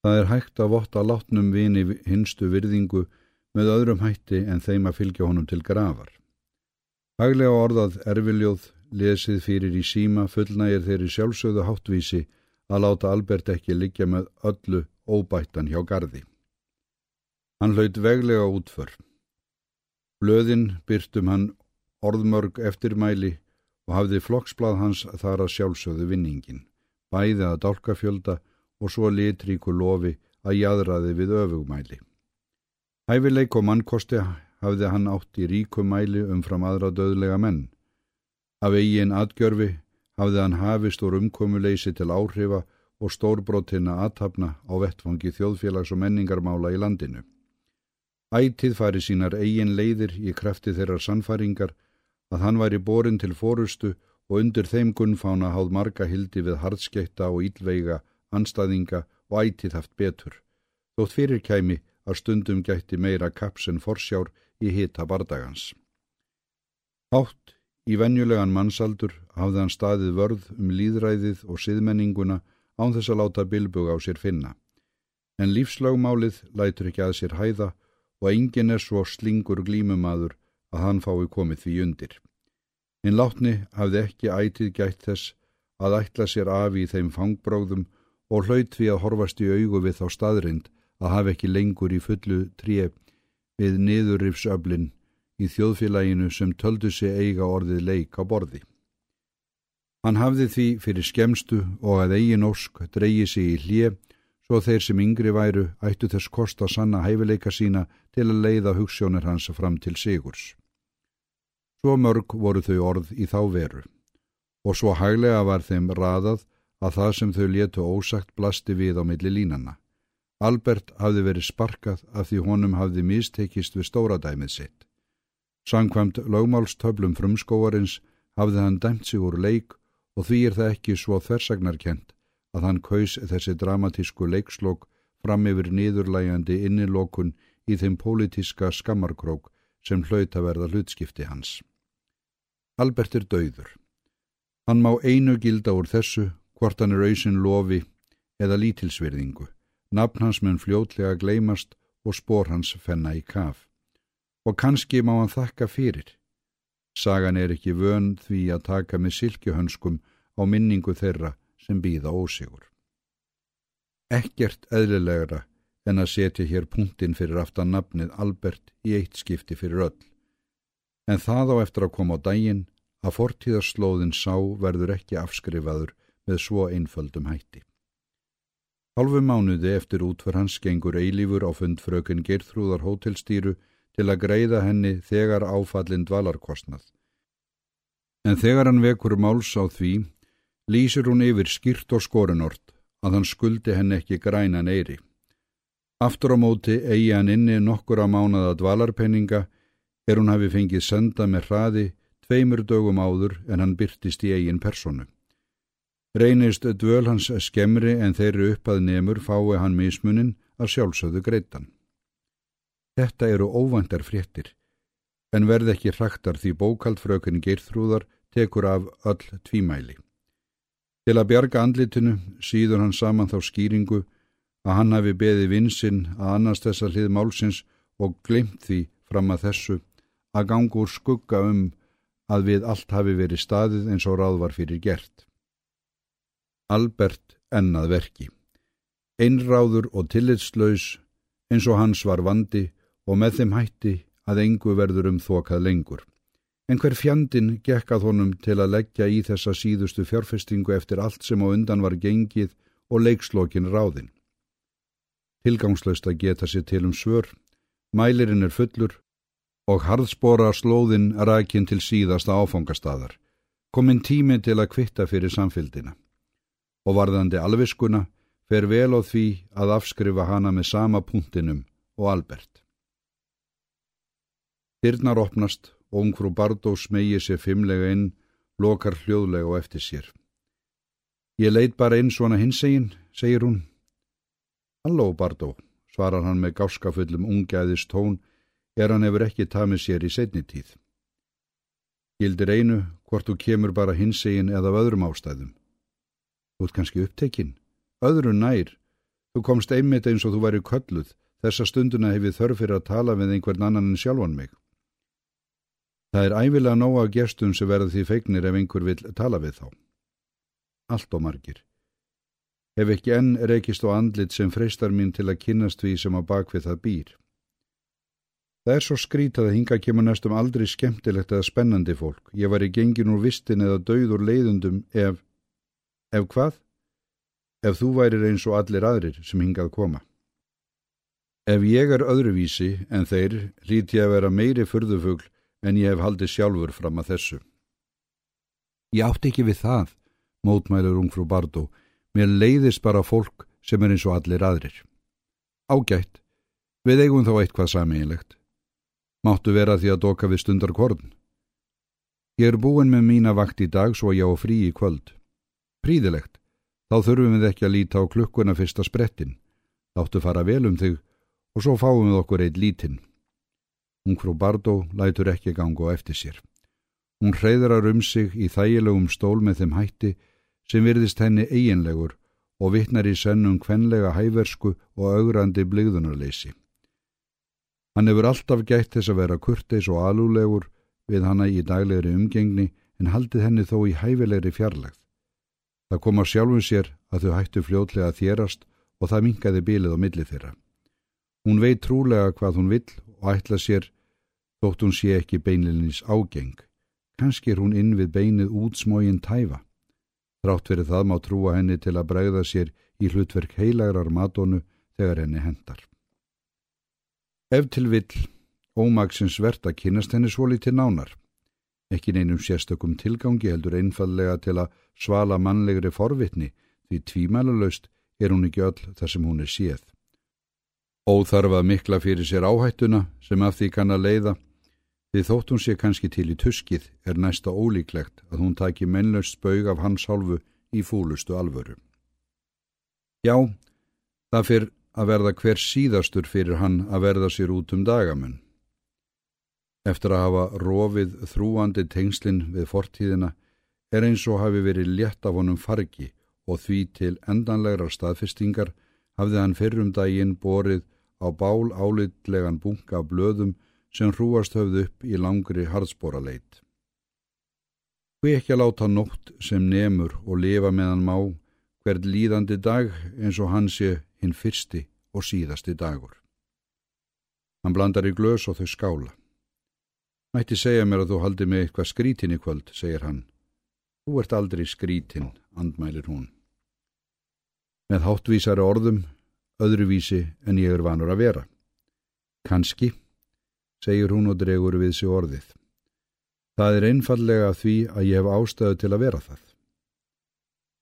Það er hægt að votta látnum vini hinstu virðingu með öðrum hætti en þeim að fylgja honum til grafar. Haglega orðað erfiljóð lesið fyrir í síma fullnægir þeirri sjálfsögðu háttvísi að láta Albert ekki liggja með öllu óbættan hjá gardi. Hann hlaut veglega útför. Blöðin byrtum hann orðmörg eftirmæli og hafði flokksblad hans þar að sjálfsögðu vinningin, bæði að dálkafjölda og svo litríku lofi að jæðraði við öfugmæli. Hæfileik og mannkosti hafði hann átt í ríkumæli umfram aðra döðlega menn. Af eigin atgjörfi hafði hann hafist úr umkomuleysi til áhrifa og stórbrotina aðtapna á vettfangi þjóðfélags og menningarmála í landinu. Ætið fari sínar eigin leiðir í krafti þeirrar sannfæringar að hann væri borin til fórustu og undir þeim gunnfána háð marga hildi við hardskeitta og ílveiga anstaðinga og ætið haft betur, þótt fyrir kæmi að stundum gætti meira kaps en forsjár í hita bardagans. Hátt í venjulegan mannsaldur hafði hann staðið vörð um líðræðið og siðmenninguna án þess að láta bilbug á sér finna. En lífslagmálið lætur ekki að sér hæða og engin er svo slingur glímumadur að hann fái komið því undir. En látni hafði ekki ætið gætt þess að ætla sér af í þeim fangbróðum og hlaut því að horfast í augu við þá staðrind að hafa ekki lengur í fullu tríu við niðurrifsöflin í þjóðfélaginu sem töldu sig eiga orðið leik á borði. Hann hafði því fyrir skemstu og að eigin ósk dreyji sig í hlje svo þeir sem yngri væru ættu þess kost að sanna hæfileika sína til að leiða hugssjónir hans fram til sigurs. Svo mörg voru þau orð í þá veru og svo hæglega var þeim raðað að það sem þau létu ósagt blasti við á milli línana. Albert hafði verið sparkað af því honum hafði mistekist við stóradæmið sitt. Sankvæmt lögmálstöflum frumskóarins hafði hann dæmt sig úr leik og því er það ekki svo þversagnarkent að hann kaus þessi dramatísku leikslokk fram yfir niðurlægandi innilokun í þeim pólitíska skammarkrók sem hlaut að verða hlutskipti hans. Albert er dauður. Hann má einu gilda úr þessu hvort hann er auðsin lofi eða lítilsverðingu. Nafn hans mun fljótlega gleymast og spór hans fenna í kaf. Og kannski má hann þakka fyrir. Sagan er ekki vön því að taka með silkjuhönskum á minningu þeirra sem býða ósigur. Ekkert eðlilegra en að setja hér punktinn fyrir aftan nafnið Albert í eitt skipti fyrir öll. En það á eftir að koma á daginn að fortíðarslóðin sá verður ekki afskrifaður með svo einföldum hætti. Halvu mánuði eftir útför hans gengur eilífur á fund frökun Geirþrúðar hótelstýru til að greiða henni þegar áfallin dvalarkostnað. En þegar hann vekur máls á því, lýsir hún yfir skýrt og skorinort að hann skuldi henni ekki græna neyri. Aftur á móti eigi hann inni nokkur að mánada dvalarpenninga er hún hafi fengið senda með hraði tveimur dögum áður en hann byrtist í eigin personu. Reynist dvöl hans skemmri en þeirri uppað nemur fái hann mismunin að sjálfsögðu greitan. Þetta eru óvandar fréttir, en verð ekki hraktar því bókaldfrökun Geirþrúðar tekur af öll tvímæli. Til að bjarga andlitinu síður hann saman þá skýringu að hann hafi beði vinsinn að annars þessa hlið málsins og glimt því fram að þessu að gangur skugga um að við allt hafi verið staðið eins og ráð var fyrir gert. Albert ennað verki. Einráður og tillitslaus eins og hans var vandi og með þeim hætti að engu verður um þokað lengur. En hver fjandin gekkað honum til að leggja í þessa síðustu fjárfestingu eftir allt sem á undan var gengið og leikslokin ráðin. Tilgangslöst að geta sér til um svör, mælirinn er fullur og harðspora slóðin rækinn til síðasta áfangastadar, kominn tími til að kvitta fyrir samfélgina og varðandi alviskuna fer vel á því að afskrifa hana með sama punktinum og Albert. Hyrnar opnast og ungfrú Bardó smegi sér fimmlega inn, lokar hljóðlega og eftir sér. Ég leit bara inn svona hinsegin, segir hún. Halló Bardó, svarar hann með gáskafullum ungæðis tón, er hann hefur ekki tamið sér í setni tíð. Gildir einu hvort þú kemur bara hinsegin eða öðrum ástæðum. Þú ert kannski upptekinn, öðru nær, Þú komst einmitt eins og þú væri kölluð. Þessa stunduna hefði þörf fyrir að tala við einhvern annan en sjálfan mig. Það er æfilega nóga gestum sem verða því feignir ef einhver vil tala við þá. Allt og margir. Ef ekki enn reykist á andlit sem freistar mín til að kynast því sem á bakvið það býr. Það er svo skrítað að hinga kemur næstum aldrei skemmtilegt eða spennandi fólk. Ég var í gengin úr vistin eða dauður leiðundum ef... Ef hvað? Ef þú værir eins og allir aðrir sem hingað koma. Ef ég er öðruvísi en þeir lít ég að vera meiri fyrðufugl en ég hef haldið sjálfur fram að þessu. Ég átti ekki við það, mótmælur ungfrú Bardó, mér leiðist bara fólk sem er eins og allir aðrir. Ágætt, við eigum þá eitthvað sameinlegt. Máttu vera því að doka við stundar korn. Ég er búin með mína vakt í dag svo ég á frí í kvöld. Príðilegt, þá þurfum við ekki að líta á klukkuna fyrsta sprettin. Þáttu fara vel um þig og svo fáum við okkur eitt lítinn. Ungfrú Bardó lætur ekki ganga á eftir sér. Hún hreyðrar um sig í þægilegum stól með þeim hætti sem virðist henni eiginlegur og vittnar í sennum kvenlega hæversku og augrandi bligðunarleysi. Hann hefur alltaf gætt þess að vera kurteis og alúlegur við hanna í daglegri umgengni en haldið henni þó í hæfilegri fjarlægð. Það kom á sjálfum sér að þau hættu fljótlega að þérast og það minkaði bílið á milli þeirra. Hún veit trúlega hvað hún vill og ætla sér þótt hún sé ekki beinleilins ágeng. Kanski er hún inn við beinið útsmógin tæfa. Þrátt verið það má trúa henni til að bregða sér í hlutverk heilagrar matonu þegar henni hendar. Ef til vill, ómagsins verðt að kynast henni svo litið nánar. Ekki neinum sérstökum tilgangi heldur einfallega til að svala mannlegri forvitni því tvímælulegst er hún ekki öll þar sem hún er séð. Óþarfa mikla fyrir sér áhættuna sem af því kann að leiða. Því þótt hún sé kannski til í tuskið er næsta ólíklegt að hún taki mennlaust spaug af hans hálfu í fúlustu alvöru. Já, það fyrr að verða hver síðastur fyrir hann að verða sér út um dagamenn. Eftir að hafa rofið þrúandi tengslinn við fortíðina er eins og hafi verið létt af honum fargi og því til endanlegra staðfestingar hafði hann fyrrum daginn borið á bál álitlegan bunga blöðum sem hrúast höfð upp í langri hardsbóraleit. Hví ekki að láta nótt sem nemur og lifa meðan má hvert líðandi dag eins og hann sé hinn fyrsti og síðasti dagur. Hann blandar í glös og þau skála. Mætti segja mér að þú haldi mig eitthvað skrítin í kvöld, segir hann. Þú ert aldrei skrítin, andmælir hún. Með háttvísari orðum öðruvísi en ég er vanur að vera. Kanski, segir hún og dregur við sig orðið. Það er einfallega því að ég hef ástöðu til að vera það.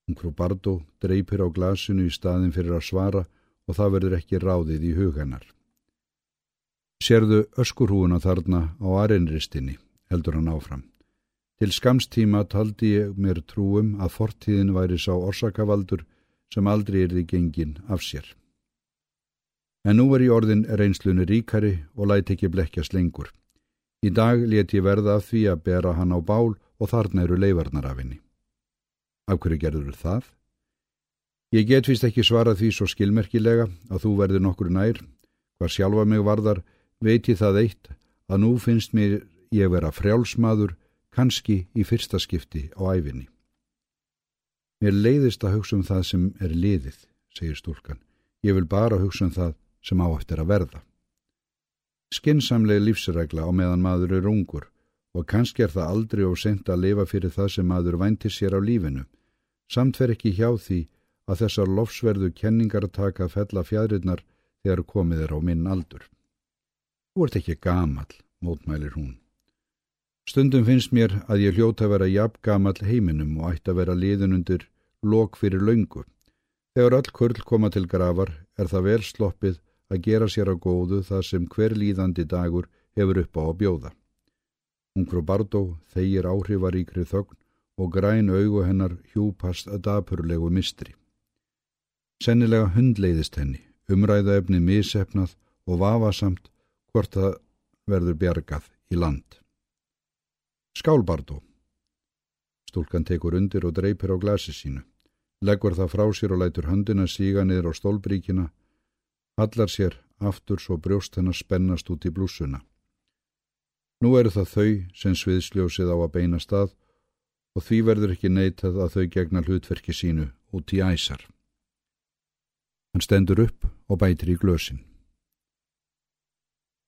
Ungrú Bardó dreipir á glasinu í staðin fyrir að svara og það verður ekki ráðið í hugannar. Serðu öskurhúuna þarna á arinristinni, heldur hann áfram. Til skamstíma taldi ég mér trúum að fortíðin væri sá orsakavaldur sem aldrei er því gengin af sér. En nú er ég orðin reynslunni ríkari og læti ekki blekkjast lengur. Í dag let ég verða af því að bera hann á bál og þarna eru leifarnar af henni. Af hverju gerður það? Ég get vist ekki svara því svo skilmerkilega að þú verður nokkur nær. Hvað sjálfa mig varðar veit ég það eitt að nú finnst mér ég vera frjálsmaður kannski í fyrsta skipti á æfinni. Mér leiðist að hugsa um það sem er liðið, segir stúlkan. Ég vil bara hugsa um það sem á eftir að verða. Skinsamlega lífsregla á meðan maður er ungur og kannski er það aldrei og sent að lifa fyrir það sem maður vænti sér á lífinu, samt fer ekki hjá því að þessar lofsverðu kenningar taka að fjæðrinnar þegar komið er á minn aldur. Þú ert ekki gamal, mótmælir hún. Stundum finnst mér að ég hljóta að vera jafn gamal heiminum og ætti að vera liðunundir lok fyrir laungu. Þegar öll kurl koma til grafar er það vel sloppið að gera sér að góðu það sem hver líðandi dagur hefur upp á að bjóða. Ungfrú Bardó þeir áhrifaríkri þögn og græn augu hennar hjúpast að dapurlegu mistri. Sennilega hundleiðist henni, umræða efni misefnað og vafasamt hvort það verður bjargað í land. Skál Bardó. Stúlkan tekur undir og dreipir á glasi sínu. leggur það frá sér og lætur höndina síga niður á stólbríkina, hallar sér aftur svo brjóst hennar spennast út í blúsuna. Nú eru það þau sem sviðsljósið á að beina stað og því verður ekki neitað að þau gegna hlutverki sínu út í æsar. Hann stendur upp og bætir í glösin.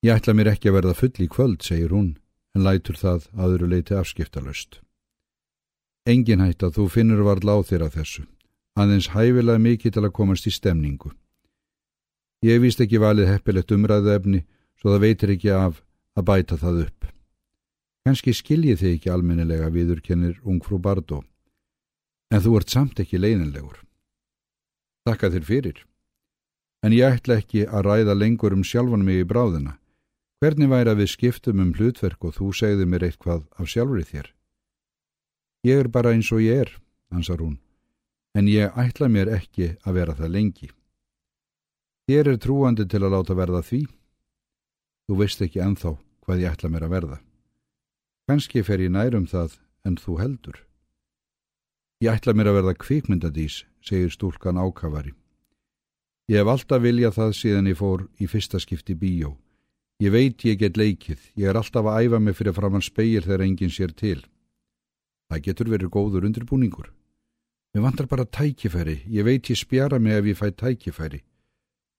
Ég ætla mér ekki að verða full í kvöld, segir hún, en lætur það aðuru leiti afskiptalöst. Engin hætt að þú finnur var láð þér að þessu, aðeins hæfilega mikið til að komast í stemningu. Ég víst ekki valið heppilegt umræðu efni, svo það veitir ekki af að bæta það upp. Kanski skiljið þið ekki almennilega viðurkennir ungfrú Bardó, en þú ert samt ekki leiðinlegur. Takka þér fyrir. En ég ætla ekki að ræða lengur um sjálfan mig í bráðina. Hvernig væri að við skiptum um hlutverk og þú segði mér eitthvað af sjálfrið þér? Ég er bara eins og ég er, ansar hún, en ég ætla mér ekki að vera það lengi. Þér er trúandi til að láta verða því. Þú veist ekki enþá hvað ég ætla mér að verða. Kanski fer ég nærum það en þú heldur. Ég ætla mér að verða kvikmyndadís, segir stúlkan ákafari. Ég hef alltaf viljað það síðan ég fór í fyrsta skipti bíó. Ég veit ég get leikið, ég er alltaf að æfa mig fyrir framann speil þegar enginn sér til. Það getur verið góður undirbúningur. Mér vantar bara tækifæri, ég veit ég spjara mig ef ég fæ tækifæri.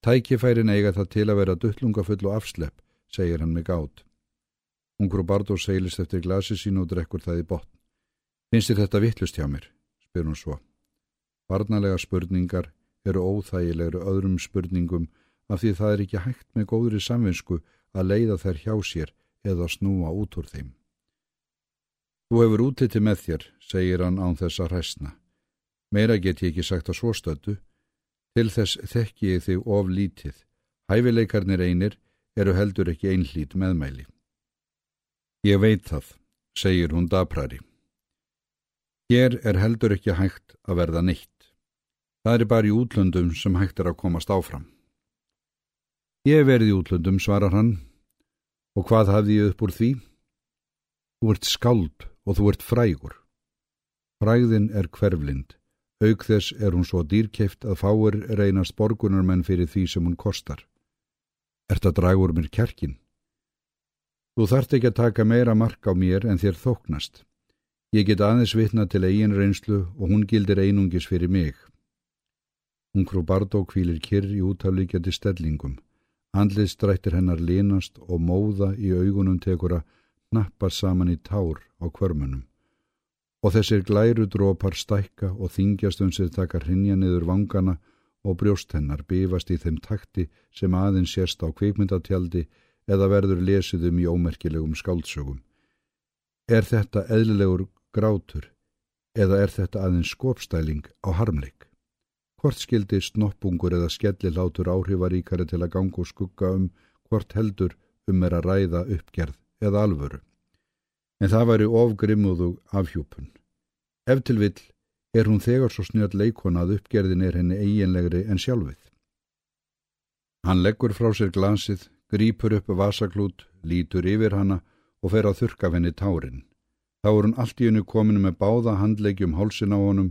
Tækifærin eiga það til að vera duttlungafull og afslepp, segir hann með gátt. Ungur og Bardó seilist eftir glasi sín og drekkur það í botn. Finnst þér þetta vittlust hjá mér? spyr hún svo. Barnalega spurningar eru óþægilegru öðrum spurningum af því það er ekki hægt með góðri samvinsku að leiða þær hjá sér eða snúa út úr þeim. Þú hefur útliti með þér, segir hann án þess að hræstna. Meira get ég ekki sagt að svo stötu. Til þess þekki ég þig of lítið. Hæfileikarnir einir eru heldur ekki einhlít meðmæli. Ég veit það, segir hún daprari. Hér er heldur ekki hægt að verða neitt. Það er bara í útlöndum sem hægt er að komast áfram. Ég verði útlöndum, svarar hann, og hvað hafði ég upp úr því? Þú ert skald og þú ert frægur. Fræðin er hverflind, auk þess er hún svo dýrkeift að fáir reynast borgunarmenn fyrir því sem hún kostar. Ert að draga úr mér kjarkin? Þú þart ekki að taka meira mark á mér en þér þóknast. Ég get aðeins vitna til eigin reynslu og hún gildir einungis fyrir mig. Hún krú Bardó kvílir kyrr í útaflíkjandi stellingum. Andliðstrættir hennar línast og móða í augunum tekur að nappar saman í tár á kvörmunum. Og þessir glæru drópar stækka og þingjast um sig taka hrinja niður vangana og brjóst hennar bifast í þeim takti sem aðeins sérst á kvikmyndatjaldi eða verður lesið um í ómerkilegum skáldsögum. Er þetta eðlilegur grátur eða er þetta aðeins skopstæling á harmleik? Hvort skildi snoppungur eða skelli látur áhrifaríkari til að ganga og skugga um hvort heldur um er að ræða uppgerð eða alvöru. En það væri ofgrimmuðu afhjúpun. Ef til vill er hún þegar svo snjöld leikona að uppgerðin er henni eiginlegri en sjálfið. Hann leggur frá sér glasið, grýpur upp vasaklút, lítur yfir hanna og fer að þurka henni tárin. Þá er hún allt í hennu kominu með báða handlegjum hálsin á honum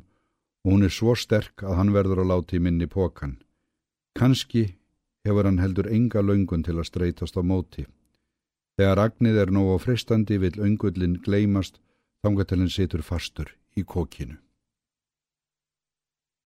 og hún er svo sterk að hann verður að láti í minni pókan. Kanski hefur hann heldur enga laungun til að streytast á móti. Þegar agnið er nóg á fristandi vil öngullin gleymast þangatilinn situr fastur í kókinu.